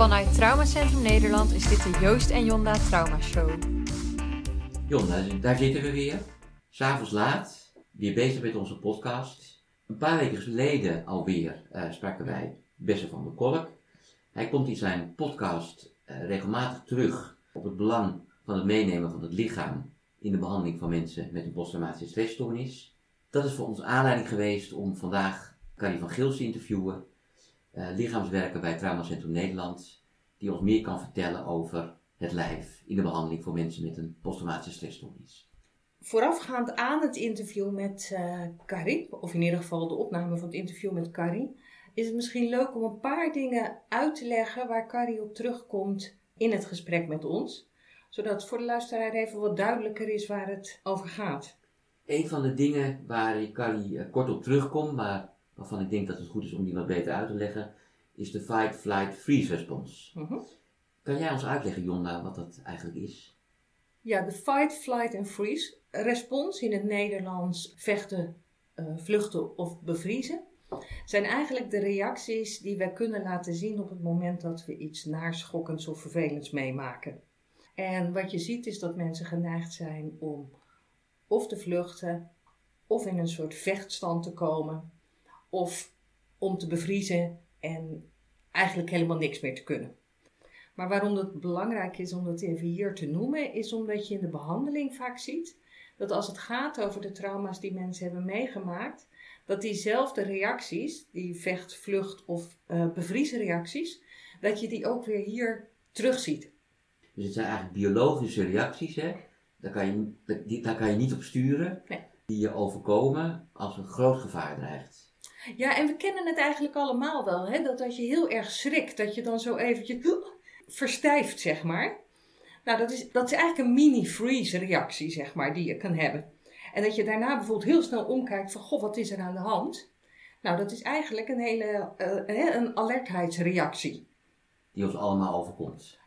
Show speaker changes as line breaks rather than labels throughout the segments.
Vanuit Traumacentrum Nederland is dit de Joost en Jonda Trauma Show.
Jonda, daar zitten we weer. S'avonds laat, weer bezig met onze podcast. Een paar weken geleden alweer uh, spraken wij Besse van der Kolk. Hij komt in zijn podcast uh, regelmatig terug op het belang van het meenemen van het lichaam in de behandeling van mensen met een posttraumatische stressstoornis. Dat is voor ons aanleiding geweest om vandaag Carrie van Gils te interviewen, lichaamswerker bij Traumacentrum Nederland, die ons meer kan vertellen over het lijf in de behandeling voor mensen met een posttraumatische stressstoornis.
Voorafgaand aan het interview met uh, Carrie, of in ieder geval de opname van het interview met Carrie, is het misschien leuk om een paar dingen uit te leggen waar Carrie op terugkomt in het gesprek met ons zodat voor de luisteraar even wat duidelijker is waar het over gaat.
Een van de dingen waar ik Carrie uh, kort op terugkom, maar waarvan ik denk dat het goed is om die wat beter uit te leggen, is de fight, flight, freeze respons. Uh Kan jij ons uitleggen, Jonna, wat dat eigenlijk is?
Ja, de fight, flight en freeze respons in het Nederlands vechten, uh, vluchten of bevriezen zijn eigenlijk de reacties die wij kunnen laten zien op het moment dat we iets naarschokkends of vervelends meemaken. En wat je ziet is dat mensen geneigd zijn om of te vluchten, of in een soort vechtstand te komen, of om te bevriezen en eigenlijk helemaal niks meer te kunnen. Maar waarom het belangrijk is om dat even hier te noemen, is omdat je in de behandeling vaak ziet dat als het gaat over de trauma's die mensen hebben meegemaakt, dat diezelfde reacties, die vecht, vlucht of uh, reacties, dat je die ook weer hier terugziet.
Dus het zijn eigenlijk biologische reacties, hè? Daar, kan je, daar kan je niet op sturen, nee. die je overkomen als een groot gevaar dreigt.
Ja, en we kennen het eigenlijk allemaal wel, hè? dat als je heel erg schrikt, dat je dan zo eventjes verstijft, zeg maar. Nou, dat is, dat is eigenlijk een mini-freeze reactie, zeg maar, die je kan hebben. En dat je daarna bijvoorbeeld heel snel omkijkt van, goh, wat is er aan de hand? Nou, dat is eigenlijk een hele uh, een alertheidsreactie.
Die ons allemaal overkomt.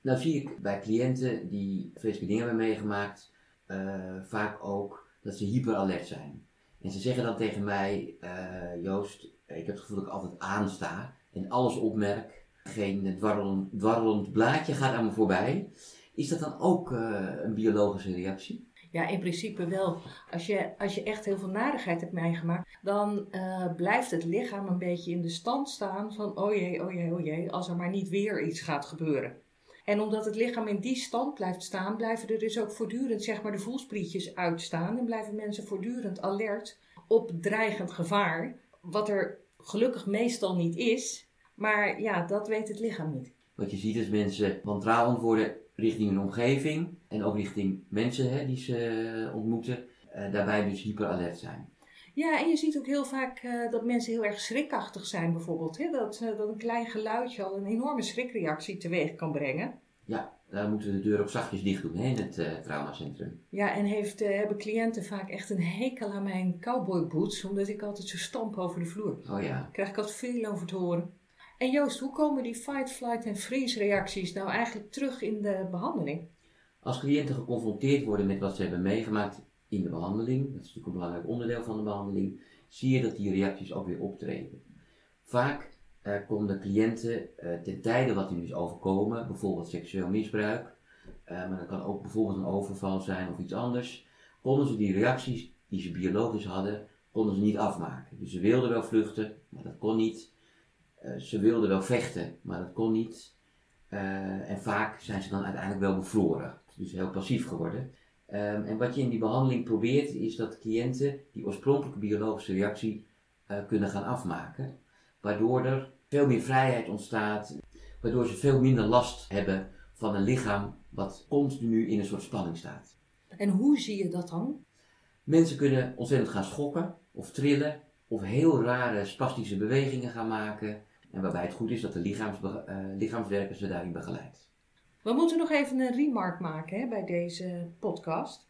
Nou zie ik bij cliënten die vreselijke dingen hebben meegemaakt, uh, vaak ook dat ze hyperalert zijn. En ze zeggen dan tegen mij, uh, Joost, ik heb het gevoel dat ik altijd aansta en alles opmerk. Geen dwarrelend, dwarrelend blaadje gaat aan me voorbij. Is dat dan ook uh, een biologische reactie?
Ja, in principe wel. Als je, als je echt heel veel narigheid hebt meegemaakt, dan uh, blijft het lichaam een beetje in de stand staan van oh jee, oh jee, oh jee, als er maar niet weer iets gaat gebeuren. En omdat het lichaam in die stand blijft staan, blijven er dus ook voortdurend zeg maar, de voelsprietjes uitstaan. En blijven mensen voortdurend alert op dreigend gevaar. Wat er gelukkig meestal niet is. Maar ja, dat weet het lichaam niet.
Wat je ziet is mensen wantrouwend worden richting hun omgeving. En ook richting mensen hè, die ze eh, ontmoeten. Uh, daarbij dus hyperalert zijn.
Ja, en je ziet ook heel vaak uh, dat mensen heel erg schrikachtig zijn bijvoorbeeld. Hè? Dat, uh, dat een klein geluidje al een enorme schrikreactie teweeg kan brengen.
Ja, daar moeten we de deur ook zachtjes dicht doen hè, in het uh, traumacentrum.
Ja, en heeft, hebben cliënten vaak echt een hekel aan mijn cowboy boots, omdat ik altijd zo stamp over de vloer.
Oh ja.
Krijg ik altijd veel over te horen. En Joost, hoe komen die fight, flight en freeze reacties nou eigenlijk terug in de behandeling?
Als cliënten geconfronteerd worden met wat ze hebben meegemaakt in de behandeling, dat is natuurlijk een belangrijk onderdeel van de behandeling, zie je dat die reacties ook weer optreden. Vaak uh, komen de cliënten uh, ten tijde wat hun is overkomen, bijvoorbeeld seksueel misbruik, uh, maar dat kan ook bijvoorbeeld een overval zijn of iets anders, konden ze die reacties die ze biologisch hadden, konden ze niet afmaken. Dus ze wilden wel vluchten, maar dat kon niet. ze wilden wel vechten, maar dat kon niet. en vaak zijn ze dan uiteindelijk wel bevroren, dus heel passief geworden. Um, en wat je in die behandeling probeert, is dat cliënten die oorspronkelijke biologische reactie uh, kunnen gaan afmaken. Waardoor er veel meer vrijheid ontstaat, waardoor ze veel minder last hebben van een lichaam wat continu in een soort spanning staat.
En hoe zie je dat dan?
Mensen kunnen ontzettend gaan schokken of trillen of heel rare spastische bewegingen gaan maken. En waarbij het goed is dat de lichaams, uh, lichaamswerker ze daarin begeleidt.
We moeten nog even een remark maken hè, bij deze podcast.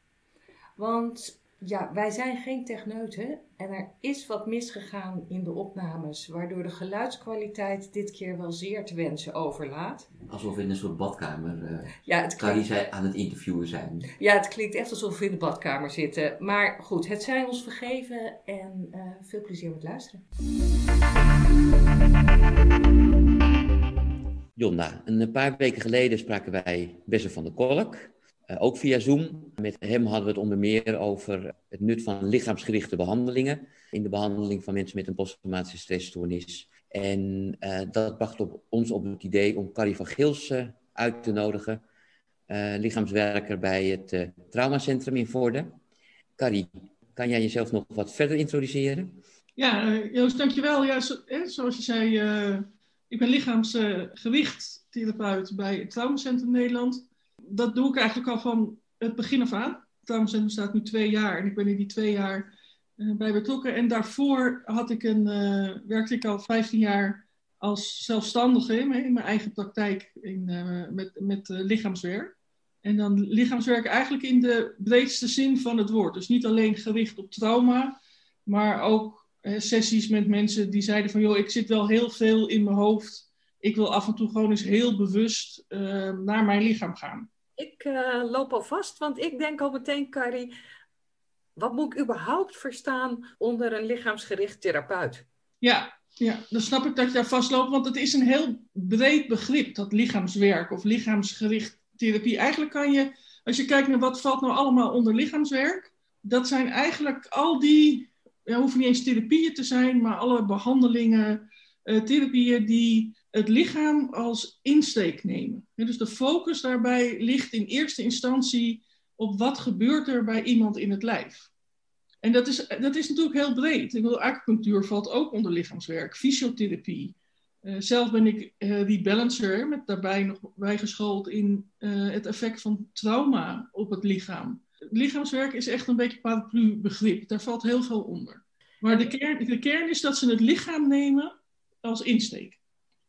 Want ja, wij zijn geen techneuten en er is wat misgegaan in de opnames, waardoor de geluidskwaliteit dit keer wel zeer te wensen overlaat.
Alsof we in een soort badkamer uh, ja, het klinkt... aan het interviewen zijn.
Ja, het klinkt echt alsof we in de badkamer zitten. Maar goed, het zijn ons vergeven en uh, veel plezier met luisteren.
Jonna, een paar weken geleden spraken wij Besse van der Kolk, uh, ook via Zoom. Met hem hadden we het onder meer over het nut van lichaamsgerichte behandelingen in de behandeling van mensen met een posttraumatische stressstoornis. En uh, dat bracht op ons op het idee om Carrie van Gils uh, uit te nodigen, lichaamswerker bij het traumacentrum in Voorde. Carrie, kan jij jezelf nog wat verder introduceren?
Ja, Joost, dankjewel. Ja, zo, zoals je zei, ik ben lichaamsgewichttherapeut bij het Traumacentrum Nederland. Dat doe ik eigenlijk al van het begin af aan. Het Traumacentrum staat nu twee jaar en ik ben in die twee jaar uh, bij betrokken. En daarvoor had ik een, uh, werkte ik al 15 jaar als zelfstandige in mijn eigen praktijk in, uh, met, met lichaamswerk. En dan lichaamswerk eigenlijk in de breedste zin van het woord. Dus niet alleen gericht op trauma, maar ook sessies met mensen die zeiden van joh, ik zit wel heel veel in mijn hoofd. Ik wil af en toe gewoon eens heel bewust uh, naar mijn lichaam gaan.
Ik uh, loop al vast, want ik denk al meteen, Carrie, wat moet ik überhaupt verstaan onder een lichaamsgericht therapeut?
Ja, ja, dan snap ik dat je daar vastloopt, want het is een heel breed begrip, dat lichaamswerk of lichaamsgericht therapie. Eigenlijk kan je, als je kijkt naar wat valt nou allemaal onder lichaamswerk, dat zijn eigenlijk al die ja, hoeven niet eens therapieën te zijn, maar alle behandelingen, uh, therapieën die het lichaam als insteek nemen. dus de focus daarbij ligt in eerste instantie op wat gebeurt er bij iemand in het lijf. En dat is, dat is natuurlijk heel breed. Ik bedoel, acupunctuur valt ook onder lichaamswerk, fysiotherapie. Uh, zelf ben ik uh, rebalancer, met daarbij nog bijgeschoold in het effect van trauma op het lichaam lichaamswerk is echt een beetje paraplu begrip. Daar valt heel veel onder. Maar de kern, de kern is dat ze het lichaam nemen als insteek.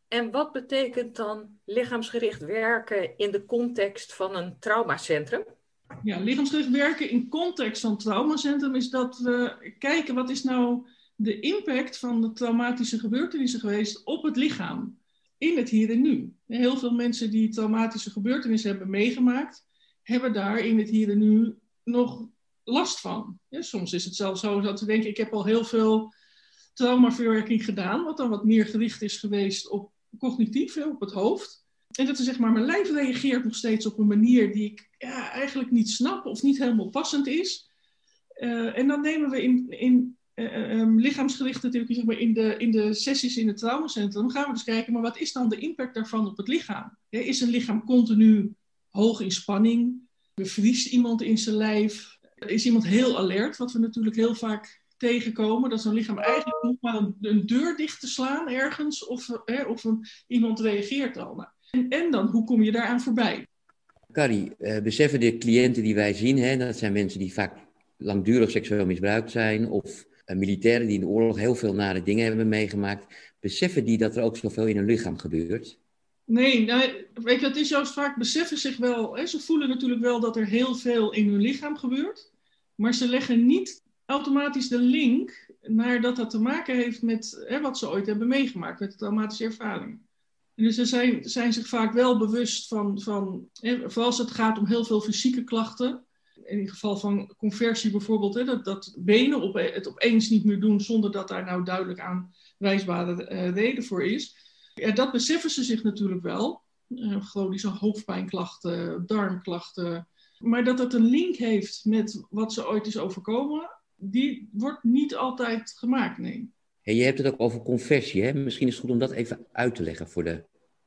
En wat betekent dan lichaamsgericht werken in de context van een traumacentrum?
Ja, lichaamsgericht werken in context van traumacentrum is dat we kijken wat is nou de impact van de traumatische gebeurtenissen geweest op het lichaam in het hier en nu. Heel veel mensen die traumatische gebeurtenissen hebben meegemaakt, hebben daar in het hier en nu nog last van. Ja, soms is het zelfs zo dat we denken, ik heb al heel veel traumaverwerking gedaan, wat dan wat meer gericht is geweest op cognitief, op het hoofd. En dat er zeg maar, mijn lijf reageert nog steeds op een manier die ik ja, eigenlijk niet snap of niet helemaal passend is. Uh, en dan nemen we in, in uh, um, lichaamsgerichte therapie, zeg maar, in de, in de sessies in het traumacentrum, gaan we dus kijken, maar wat is dan de impact daarvan op het lichaam? Is een lichaam continu hoog in spanning? Bevriest iemand in zijn lijf? Is iemand heel alert, wat we natuurlijk heel vaak tegenkomen? Dat zo'n lichaam eigenlijk nog maar een, een, deur dicht te slaan ergens, of, hè, of iemand reageert al. En, en dan, hoe kom je daaraan voorbij?
Carrie, uh, beseffen de cliënten die wij zien, hè, dat zijn mensen die vaak langdurig seksueel misbruikt zijn, of uh, militairen die in de oorlog heel veel nare dingen hebben meegemaakt, beseffen die dat er ook zoveel in hun lichaam gebeurt?
Nee, nou, weet je, het is juist vaak beseffen zich wel. Hè, ze voelen natuurlijk wel dat er heel veel in hun lichaam gebeurt. Maar ze leggen niet automatisch de link naar dat dat te maken heeft met hè, wat ze ooit hebben meegemaakt, met de traumatische ervaring. En dus ze zijn, zich vaak wel bewust van, van hè, vooral als het gaat om heel veel fysieke klachten. In het geval van conversie bijvoorbeeld, hè, dat, dat benen op, het opeens niet meer doen zonder dat daar nou duidelijk aanwijsbare uh, reden voor is dat beseffen ze zich natuurlijk wel. Uh, chronische hoofdpijnklachten, darmklachten. Maar dat het een link heeft met wat ze ooit is overkomen, die wordt niet altijd gemaakt, nee.
Hey, je hebt het ook over conversie, hè? Misschien is het goed om dat even uit te leggen voor de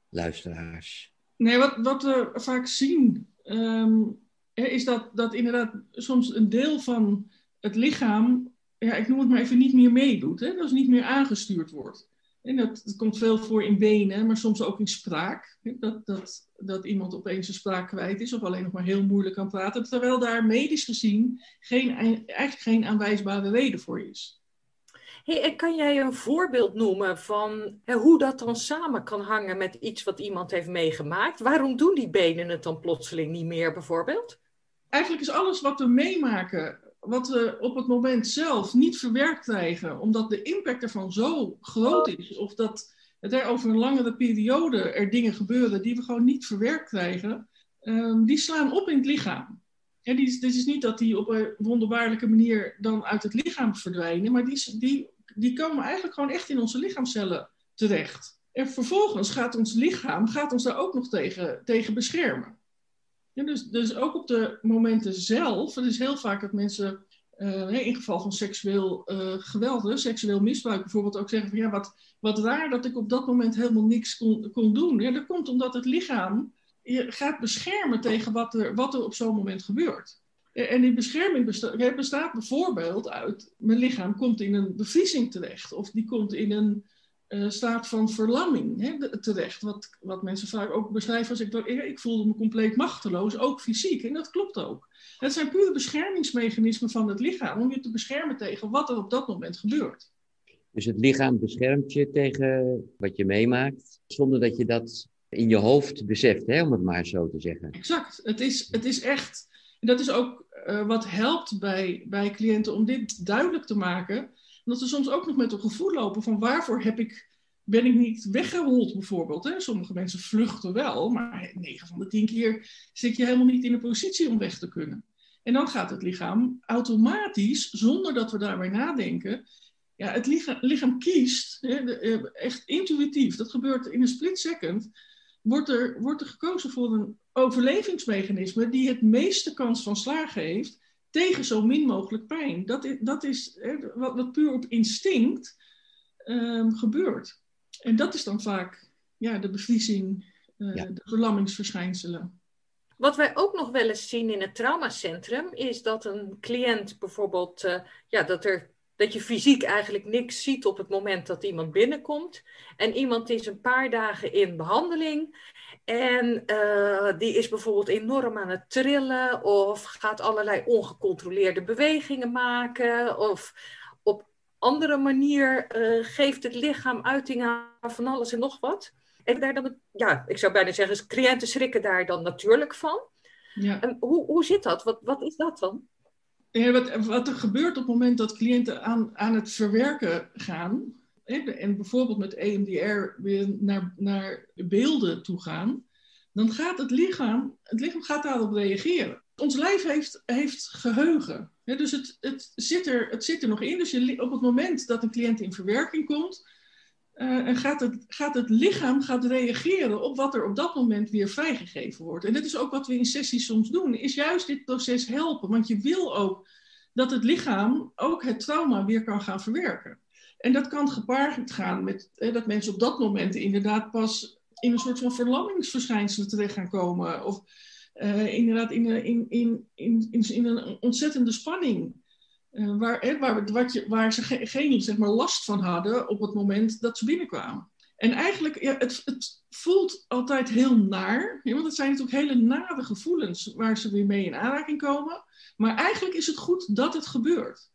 luisteraars.
Nee, wat, wat we vaak zien, um, is dat, dat inderdaad soms een deel van het lichaam, ja, ik noem het maar even, niet meer meedoet. Hè? Dus niet meer aangestuurd wordt. En dat, dat, komt veel voor in benen, maar soms ook in spraak. Dat, dat, dat iemand opeens zijn spraak kwijt is of alleen nog maar heel moeilijk kan praten. Terwijl daar medisch gezien geen, eigenlijk geen aanwijsbare reden voor is.
Hey, en kan jij een voorbeeld noemen van hè, hoe dat dan samen kan hangen met iets wat iemand heeft meegemaakt? Waarom doen die benen het dan plotseling niet meer bijvoorbeeld?
Eigenlijk is alles wat we meemaken wat we op het moment zelf niet verwerkt krijgen, omdat de impact ervan zo groot is, of dat er over een langere periode er dingen gebeuren die we gewoon niet verwerkt krijgen, um, die slaan op in het lichaam. En die, dit is niet dat die op een wonderbaarlijke manier dan uit het lichaam verdwijnen, maar die, die, die komen eigenlijk gewoon echt in onze lichaamcellen terecht. En vervolgens gaat ons lichaam gaat ons daar ook nog tegen, tegen beschermen. Dus, dus ook op de momenten zelf, het is heel vaak dat mensen uh, in geval van seksueel uh, geweld, seksueel misbruik bijvoorbeeld, ook zeggen van ja, wat, wat raar dat ik op dat moment helemaal niks kon, kon doen. Ja, dat komt omdat het lichaam je gaat beschermen tegen wat er, wat er op zo'n moment gebeurt. En die bescherming bestaat bijvoorbeeld uit, mijn lichaam komt in een bevriezing terecht, of die komt in een uh, staat van verlamming hè, terecht. Wat, wat mensen vaak ook beschrijven als ik, ik voelde me compleet machteloos, ook fysiek. En dat klopt ook. Het zijn pure beschermingsmechanismen van het lichaam om je te beschermen tegen wat er op dat moment gebeurt.
Dus het lichaam beschermt je tegen wat je meemaakt, zonder dat je dat in je hoofd beseft, hè, om het maar zo te zeggen.
Exact. Het is, het is echt, dat is ook uh, wat helpt bij, bij cliënten om dit duidelijk te maken dat ze soms ook nog met een gevoel lopen van waarvoor heb ik, ben ik niet weggerold bijvoorbeeld. Hè? Sommige mensen vluchten wel, maar 9 van de 10 keer zit je helemaal niet in een positie om weg te kunnen. En dan gaat het lichaam automatisch, zonder dat we daarbij nadenken, ja, het lichaam, lichaam kiest, hè, eh, echt intuïtief, dat gebeurt in een split second, wordt er, wordt er gekozen voor een overlevingsmechanisme die het meeste kans van slagen heeft tegen zo min mogelijk pijn. Dat is, dat is hè, wat, wat, puur op instinct um, gebeurt. En dat is dan vaak ja, de bevriezing, uh, de verlammingsverschijnselen.
Wat wij ook nog wel eens zien in het traumacentrum is dat een cliënt bijvoorbeeld, uh, ja, dat, er, dat je fysiek eigenlijk niks ziet op het moment dat iemand binnenkomt. En iemand is een paar dagen in behandeling en uh, die is bijvoorbeeld enorm aan het trillen of gaat allerlei ongecontroleerde bewegingen maken of op andere manier uh, geeft het lichaam uiting aan van alles en nog wat. En daar dan, ja, ik zou bijna zeggen, cliënten schrikken daar dan natuurlijk van. Ja. En hoe, hoe zit dat? Wat, wat is dat dan?
Ja, wat, wat er gebeurt op het moment dat cliënten aan, aan het verwerken gaan, en bijvoorbeeld met EMDR weer naar, naar beelden toe gaan, dan gaat het lichaam, het lichaam gaat daarop reageren. Ons lijf heeft, heeft geheugen. dus het, het, zit er, het zit er nog in. Dus op het moment dat een cliënt in verwerking komt, uh, gaat, het, gaat het lichaam gaat reageren op wat er op dat moment weer vrijgegeven wordt. En dat is ook wat we in sessies soms doen, is juist dit proces helpen. Want je wil ook dat het lichaam ook het trauma weer kan gaan verwerken. En dat kan gepaard gaan met dat mensen op dat moment inderdaad pas in een soort van verlammingsverschijnselen terecht gaan komen. Of uh, inderdaad in, in, in, in, in, een ontzettende spanning. Uh, waar, waar, wat je, waar ze ge, geen zeg maar, last van hadden op het moment dat ze binnenkwamen. En eigenlijk, ja, het, het voelt altijd heel naar. want het zijn natuurlijk hele nare gevoelens waar ze weer mee in aanraking komen. Maar eigenlijk is het goed dat het gebeurt.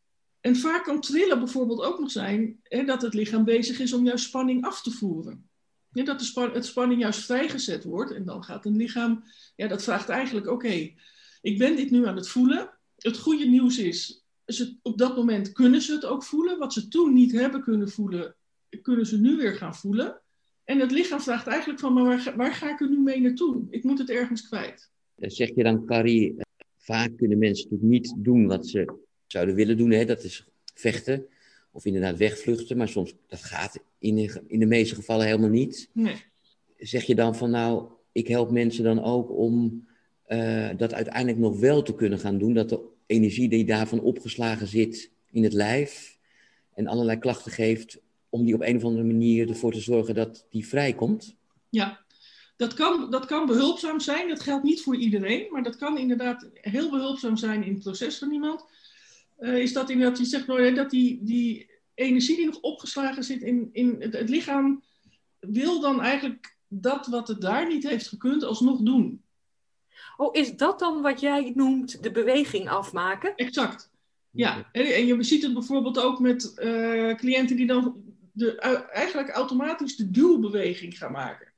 En vaak kan trillen bijvoorbeeld ook nog zijn hè, dat het lichaam bezig is om jouw spanning af te voeren. Dat de span het spanning juist vrijgezet wordt en dan gaat een lichaam, ja, dat vraagt eigenlijk: oké, ik ben dit nu aan het voelen. Het goede nieuws is, ze, op dat moment kunnen ze het ook voelen. Wat ze toen niet hebben kunnen voelen, kunnen ze nu weer gaan voelen. En het lichaam vraagt eigenlijk van, maar waar, waar ga ik er nu mee naartoe? Ik moet het ergens kwijt.
Zeg je dan, Carrie, vaak kunnen mensen natuurlijk niet doen wat ze zouden willen doen. Hè? Dat is vechten of inderdaad wegvluchten. Maar soms, dat gaat in de, in de meeste gevallen helemaal niet.
Nee.
Zeg je dan van nou, ik help mensen dan ook om uh, dat uiteindelijk nog wel te kunnen gaan doen. Dat de energie die daarvan opgeslagen zit in het lijf en allerlei klachten geeft, om die op een of andere manier ervoor te zorgen dat die vrijkomt?
Ja, dat kan, dat kan behulpzaam zijn. Dat geldt niet voor iedereen, maar dat kan inderdaad heel behulpzaam zijn in het proces van iemand. Uh, is dat inderdaad, je zegt nou, dat die, die energie die nog opgeslagen zit in, in het, het, lichaam, wil dan eigenlijk dat wat het daar niet heeft gekund, alsnog doen.
Oh, is dat dan wat jij noemt de beweging afmaken?
Exact. Ja, en je ziet het bijvoorbeeld ook met uh, cliënten die dan de, eigenlijk automatisch de duwbeweging gaan maken.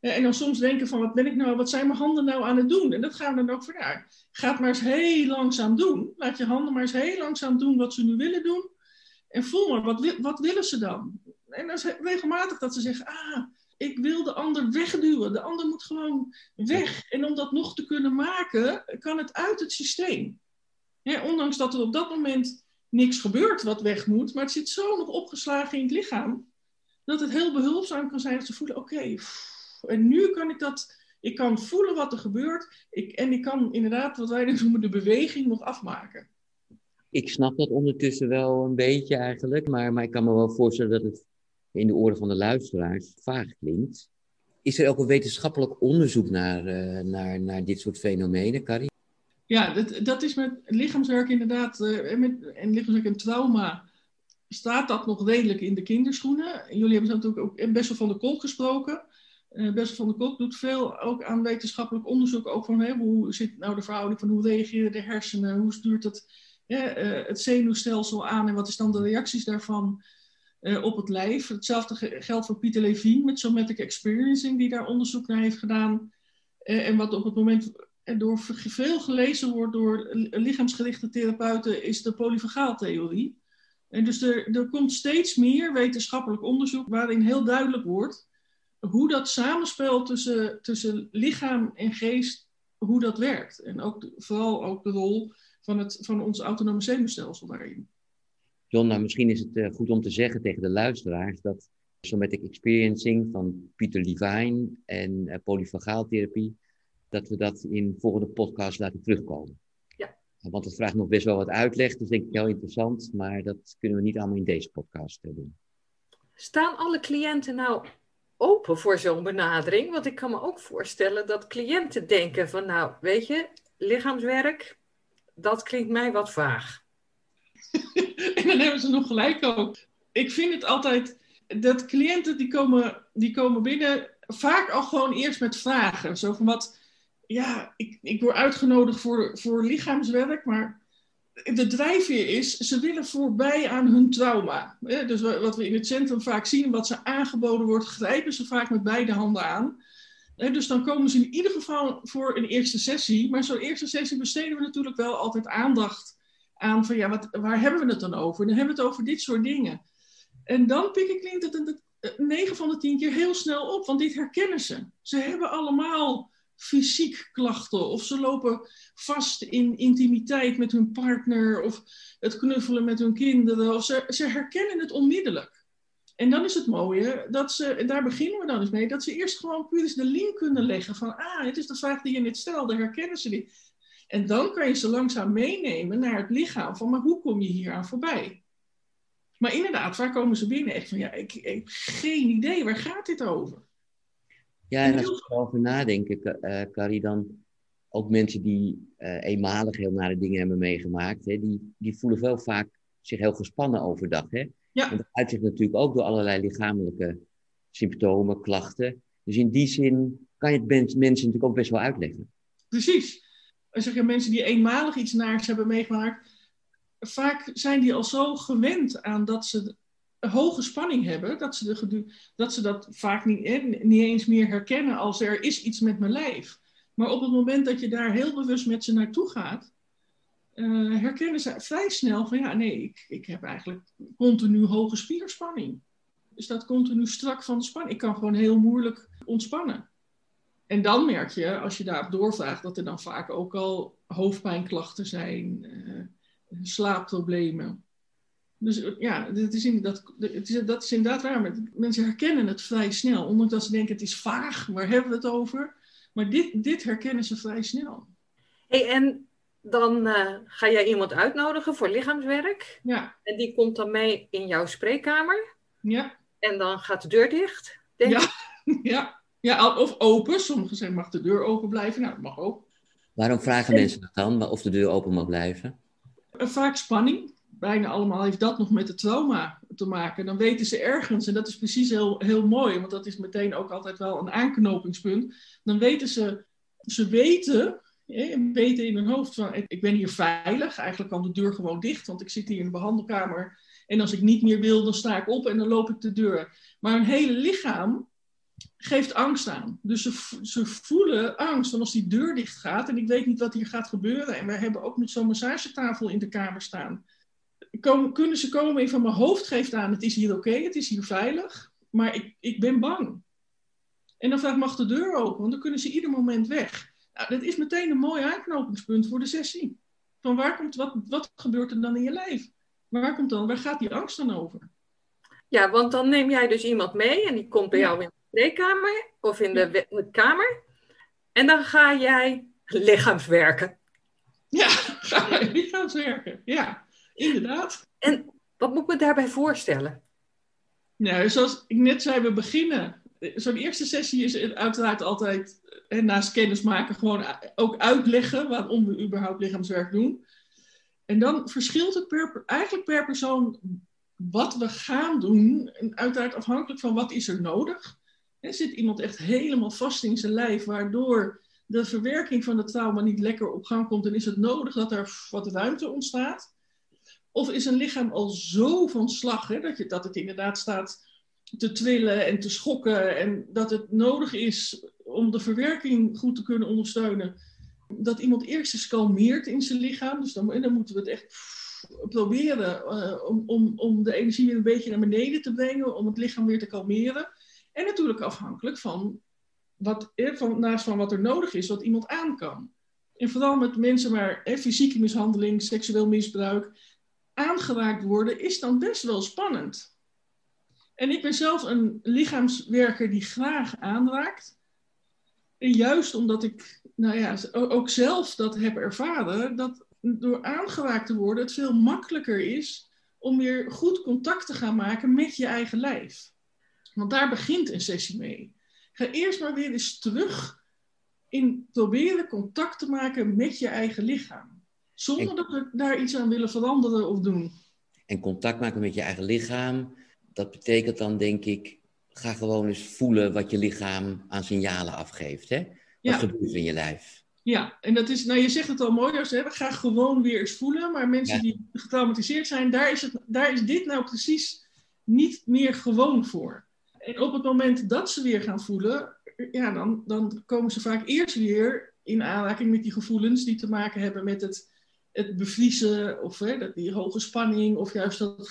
En dan soms denken van, wat ben ik nou, wat zijn mijn handen nou aan het doen? En dat gaan we dan ook voor, ja, ga het maar eens heel langzaam doen. Laat je handen maar eens heel langzaam doen wat ze nu willen doen. En voel maar, wat, wat willen ze dan? En dan is regelmatig dat ze zeggen, ah, ik wil de ander wegduwen. De ander moet gewoon weg. En om dat nog te kunnen maken, kan het uit het systeem. ondanks dat er op dat moment niks gebeurt wat weg moet, maar het zit zo nog opgeslagen in het lichaam dat het heel behulpzaam kan zijn dat ze voelen, oké, en nu kan ik dat, ik kan voelen wat er gebeurt ik, en ik kan inderdaad, wat wij noemen, de beweging nog afmaken.
Ik snap dat ondertussen wel een beetje eigenlijk, maar, maar ik kan me wel voorstellen dat het in de oren van de luisteraars vaag klinkt. Is er ook een wetenschappelijk onderzoek naar, uh, naar, naar dit soort fenomenen, Carrie?
Ja, dat, dat is met lichaamswerk inderdaad, uh, met, en lichaamswerk en trauma staat dat nog redelijk in de kinderschoenen. Jullie hebben natuurlijk ook Bessel van der Kolk gesproken. Uh, Bessel van der Kolk doet veel ook aan wetenschappelijk onderzoek. Ook van hoe zit nou de verhouding van hoe reageren de hersenen, hoe stuurt het, uh, het zenuwstelsel aan en wat is dan de reacties daarvan uh, op het lijf. Hetzelfde geldt voor Pieter Levine met somatic experiencing, die daar onderzoek naar heeft gedaan. en wat op het moment door veel gelezen wordt door lichaamsgerichte therapeuten, is de polyvagaaltheorie. En dus er, er komt steeds meer wetenschappelijk onderzoek waarin heel duidelijk wordt hoe dat samenspel tussen, tussen lichaam en geest, hoe dat werkt. En ook vooral ook de rol van, het, van ons autonome zenuwstelsel daarin.
John, nou misschien is het uh, goed om te zeggen tegen de luisteraars dat somatic experiencing van Pieter Levine en uh, polyvagaaltherapie, dat we dat in volgende podcast laten terugkomen. Want het vraagt nog best wel wat uitleg, dus denk ik heel interessant, maar dat kunnen we niet allemaal in deze podcast eh, doen.
Staan alle cliënten nou open voor zo'n benadering? Want ik kan me ook voorstellen dat cliënten denken van, nou, weet je, lichaamswerk, dat klinkt mij wat vaag.
en dan hebben ze nog gelijk ook. Ik vind het altijd dat cliënten die komen, die komen binnen vaak al gewoon eerst met vragen. Zo van wat, ja, ik, ik word uitgenodigd voor, voor lichaamswerk, maar de drijfveer is, ze willen voorbij aan hun trauma. Dus wat we in het centrum vaak zien, wat ze aangeboden wordt, grijpen ze vaak met beide handen aan. Dus dan komen ze in ieder geval voor een eerste sessie. Maar zo'n eerste sessie besteden we natuurlijk wel altijd aandacht aan van ja, wat, waar hebben we het dan over? Dan hebben we het over dit soort dingen. En dan pik ik het 9 van de 10 keer heel snel op, want dit herkennen ze. Ze hebben allemaal fysiek klachten of ze lopen vast in intimiteit met hun partner of het knuffelen met hun kinderen of ze, ze herkennen het onmiddellijk. En dan is het mooie dat ze, daar beginnen we dan eens mee, dat ze eerst gewoon puur eens de link kunnen leggen van, ah, het is de vraag die je net stelde, herkennen ze die? En dan kan je ze langzaam meenemen naar het lichaam van, maar hoe kom je hier aan voorbij? Maar inderdaad, waar komen ze binnen? Echt van, ja, ik, ik heb geen idee, waar gaat dit over?
Ja, en als ik erover nadenk, uh, Carrie, dan ook mensen die uh, eenmalig heel nare dingen hebben meegemaakt, hè, die, die voelen wel vaak zich heel gespannen overdag. Hè? Ja. En dat uitzicht natuurlijk ook door allerlei lichamelijke symptomen, klachten. Dus in die zin kan je het mensen natuurlijk ook best wel uitleggen.
Precies. Als je mensen die eenmalig iets naars hebben meegemaakt, vaak zijn die al zo gewend aan dat ze hoge spanning hebben, dat ze, de dat, ze dat vaak niet, niet eens meer herkennen als er is iets met mijn lijf. Maar op het moment dat je daar heel bewust met ze naartoe gaat, uh, herkennen ze vrij snel van ja, nee, ik, ik heb eigenlijk continu hoge spierspanning. Dus dat continu strak van de spanning. Ik kan gewoon heel moeilijk ontspannen. En dan merk je, als je daarop doorvraagt, dat er dan vaak ook al hoofdpijnklachten zijn, uh, slaapproblemen. Dus eh, ja, dat is, inderdaad, het is, dat is inderdaad waar. Mensen herkennen het vrij snel. Ondanks dat ze denken het is vaag, waar hebben we het over? Maar dit, dit herkennen ze vrij snel.
Hey, en dan uh, ga jij iemand uitnodigen voor lichaamswerk.
Ja.
En die komt dan mee in jouw spreekkamer.
Ja.
En dan gaat de deur dicht, denk
ja. ja. ja, of open. Sommigen zeggen mag de deur open blijven. Nou, dat mag ook.
Waarom vragen mensen dat dan, of de deur open mag blijven?
Vaak spanning bijna allemaal heeft dat nog met het trauma te maken. Dan weten ze ergens, en dat is precies heel, heel mooi, want dat is meteen ook altijd wel een aanknopingspunt. Dan weten ze, ze weten, weten in hun hoofd van, ik ben hier veilig. Eigenlijk kan de deur gewoon dicht, want ik zit hier in de behandelkamer. En als ik niet meer wil, dan sta ik op en dan loop ik de deur. Maar hun hele lichaam geeft angst aan. Dus ze, ze voelen angst. En als die deur dicht gaat en ik weet niet wat hier gaat gebeuren. En we hebben ook niet zo'n massagetafel in de kamer staan kunnen ze komen in van mijn hoofd geeft aan, het is hier oké, het is hier veilig, maar ik, ik ben bang. En dan vraag mag de deur open, want dan kunnen ze ieder moment weg. Nou, dat is meteen een mooi aanknopingspunt voor de sessie. Van waar komt, wat, wat gebeurt er dan in je lijf? Waar, komt dan, waar gaat die angst dan over?
Ja, want dan neem jij dus iemand mee en die komt bij jou in de spreekkamer of in de, de kamer. En dan ga jij lichaamswerken.
Ja, ga je lichaamswerken. Ja, inderdaad.
En wat moet ik me daarbij voorstellen?
Nou, zoals ik net zei, we beginnen. Zo'n eerste sessie is uiteraard altijd, en naast kennis maken, gewoon ook uitleggen waarom we überhaupt lichaamswerk doen. En dan verschilt het per, eigenlijk per persoon wat we gaan doen. En uiteraard afhankelijk van wat is er nodig. Er zit iemand echt helemaal vast in zijn lijf, waardoor de verwerking van het trauma niet lekker op gang komt. En is het nodig dat er wat ruimte ontstaat. Of is een lichaam al zo van slag hè, dat, je, dat het inderdaad staat te trillen en te schokken. En dat het nodig is om de verwerking goed te kunnen ondersteunen. Dat iemand eerst eens kalmeert in zijn lichaam. Dus dan, moeten we het echt proberen uh, om, om, om de energie weer een beetje naar beneden te brengen. Om het lichaam weer te kalmeren. En natuurlijk afhankelijk van, wat, van, naast van wat er nodig is, wat iemand aan kan. En vooral met mensen waar fysieke mishandeling, seksueel misbruik aangeraakt worden, is dan best wel spannend. En ik ben zelf een lichaamswerker die graag aanraakt. En juist omdat ik nou ja, ook zelf dat heb ervaren, dat door aangeraakt te worden het veel makkelijker is om weer goed contact te gaan maken met je eigen lijf. Want daar begint een sessie mee. Ga eerst maar weer eens terug in proberen contact te maken met je eigen lichaam. Zonder dat we daar iets aan willen veranderen of doen.
En contact maken met je eigen lichaam, dat betekent dan denk ik, ga gewoon eens voelen wat je lichaam aan signalen afgeeft. Hè? Wat gebeurt er in je lijf?
Ja, en dat is, nou je zegt het al mooi, als we gaan gewoon weer eens voelen. Maar mensen die getraumatiseerd zijn, daar is, het, daar is dit nou precies niet meer gewoon voor. En op het moment dat ze weer gaan voelen, ja, dan, dan komen ze vaak eerst weer in aanraking met die gevoelens die te maken hebben met het het bevriezen of hè, die hoge spanning of juist dat,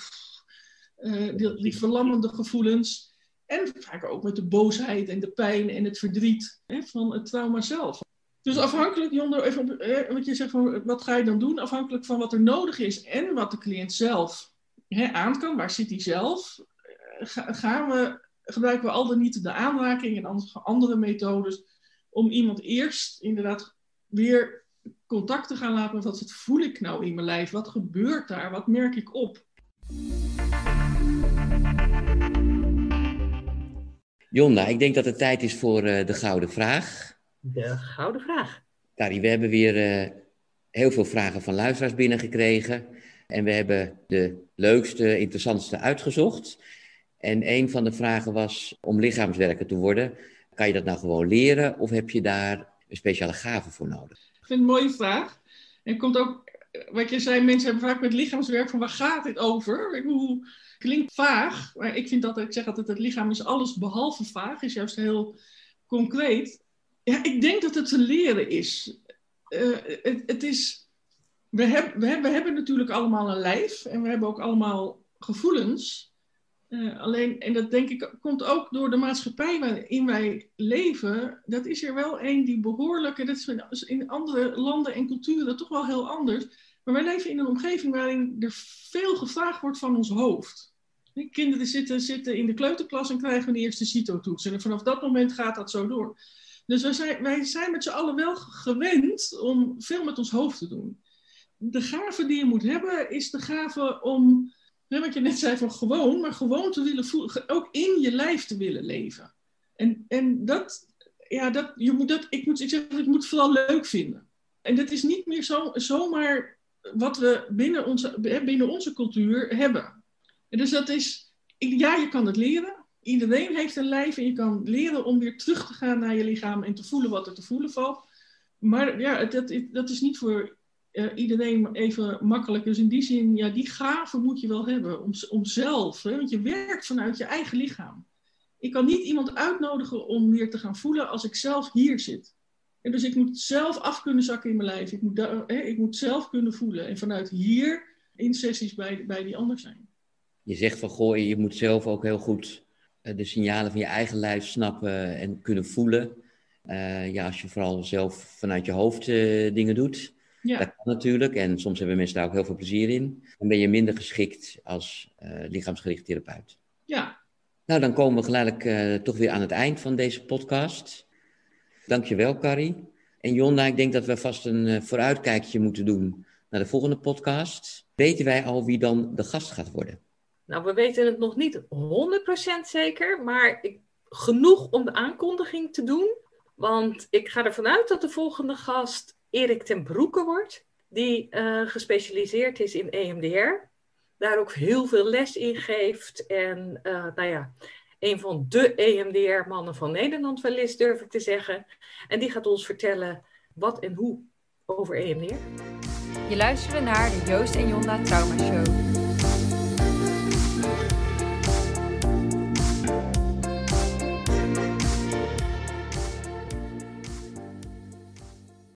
uh, die, verlammende gevoelens. En vaak ook met de boosheid en de pijn en het verdriet hè, van het trauma zelf. Dus afhankelijk, Jondo, even, eh, wat je zegt van wat ga je dan doen? Afhankelijk van wat er nodig is en wat de cliënt zelf hè, aan kan, waar zit hij zelf, eh, gaan we, gebruiken we al dan niet de aanraking en andere methodes om iemand eerst inderdaad weer contact te gaan laten wat voel ik nou in mijn lijf? Wat gebeurt daar? Wat merk ik op?
Jonda, ik denk dat het tijd is voor uh, de gouden vraag.
De gouden vraag.
Kari, we hebben weer uh, heel veel vragen van luisteraars binnengekregen. En we hebben de leukste, interessantste uitgezocht. En een van de vragen was om lichaamswerker te worden. Kan je dat nou gewoon leren of heb je daar een speciale gave voor nodig?
Vind het een mooie vraag. En komt ook, wat je zei, mensen hebben vaak met lichaamswerk van waar gaat dit over? Hoe klinkt vaag, maar ik vind altijd, ik zeg altijd, het lichaam is alles behalve vaag, is juist heel concreet. Ja, ik denk dat het te leren is. Uh, het, het, is we, we, hebben, we hebben natuurlijk allemaal een lijf en we hebben ook allemaal gevoelens. Uh, alleen, en dat denk ik komt ook door de maatschappij waarin wij leven. Dat is er wel een die behoorlijk, en dat is in andere landen en culturen toch wel heel anders. Maar wij leven in een omgeving waarin er veel gevraagd wordt van ons hoofd. Kinderen zitten, zitten in de kleuterklas en krijgen een eerste CITO-toets. En vanaf dat moment gaat dat zo door. Dus wij zijn, wij zijn met z'n allen wel gewend om veel met ons hoofd te doen. De gave die je moet hebben is de gave om Nee, wat je net zei van gewoon, maar gewoon te willen voelen, ook in je lijf te willen leven. En, en dat, ja, dat, je moet dat, ik moet, ik zeg, ik moet vooral leuk vinden. En dat is niet meer zo, zomaar wat we binnen onze, binnen onze cultuur hebben. En dus dat is, ja, je kan het leren. Iedereen heeft een lijf en je kan leren om weer terug te gaan naar je lichaam en te voelen wat er te voelen valt. Maar ja, dat, dat is niet voor uh, iedereen even makkelijk. Dus in die zin, ja, die gave moet je wel hebben om, om zelf. Hè, want je werkt vanuit je eigen lichaam. Ik kan niet iemand uitnodigen om weer te gaan voelen als ik zelf hier zit. En dus ik moet zelf af kunnen zakken in mijn lijf. Ik moet, hè, ik moet zelf kunnen voelen. En vanuit hier in sessies bij, bij die ander zijn.
Je zegt van goh, je moet zelf ook heel goed uh, de signalen van je eigen lijf snappen en kunnen voelen. Uh, ja, als je vooral zelf vanuit je hoofd dingen doet, ja. Dat kan natuurlijk en soms hebben mensen daar ook heel veel plezier in. Dan ben je minder geschikt als uh, lichaamsgericht therapeut.
Ja.
Nou, dan komen we gelijk uh, toch weer aan het eind van deze podcast. Dankjewel, Carrie. En Jonda, ik denk dat we vast een uh, vooruitkijkje moeten doen naar de volgende podcast. Weten wij al wie dan de gast gaat worden?
Nou, we weten het nog niet 100% zeker, maar ik, genoeg om de aankondiging te doen. Want ik ga ervan uit dat de volgende gast Erik ten Broeke wordt, die uh, gespecialiseerd is in EMDR. Daar ook heel veel les in geeft. En uh, nou ja, een van de EMDR-mannen van Nederland wel is, durf ik te zeggen. En die gaat ons vertellen wat en hoe over EMDR.
Je luisterde naar de Joost en Jonda Trauma Show.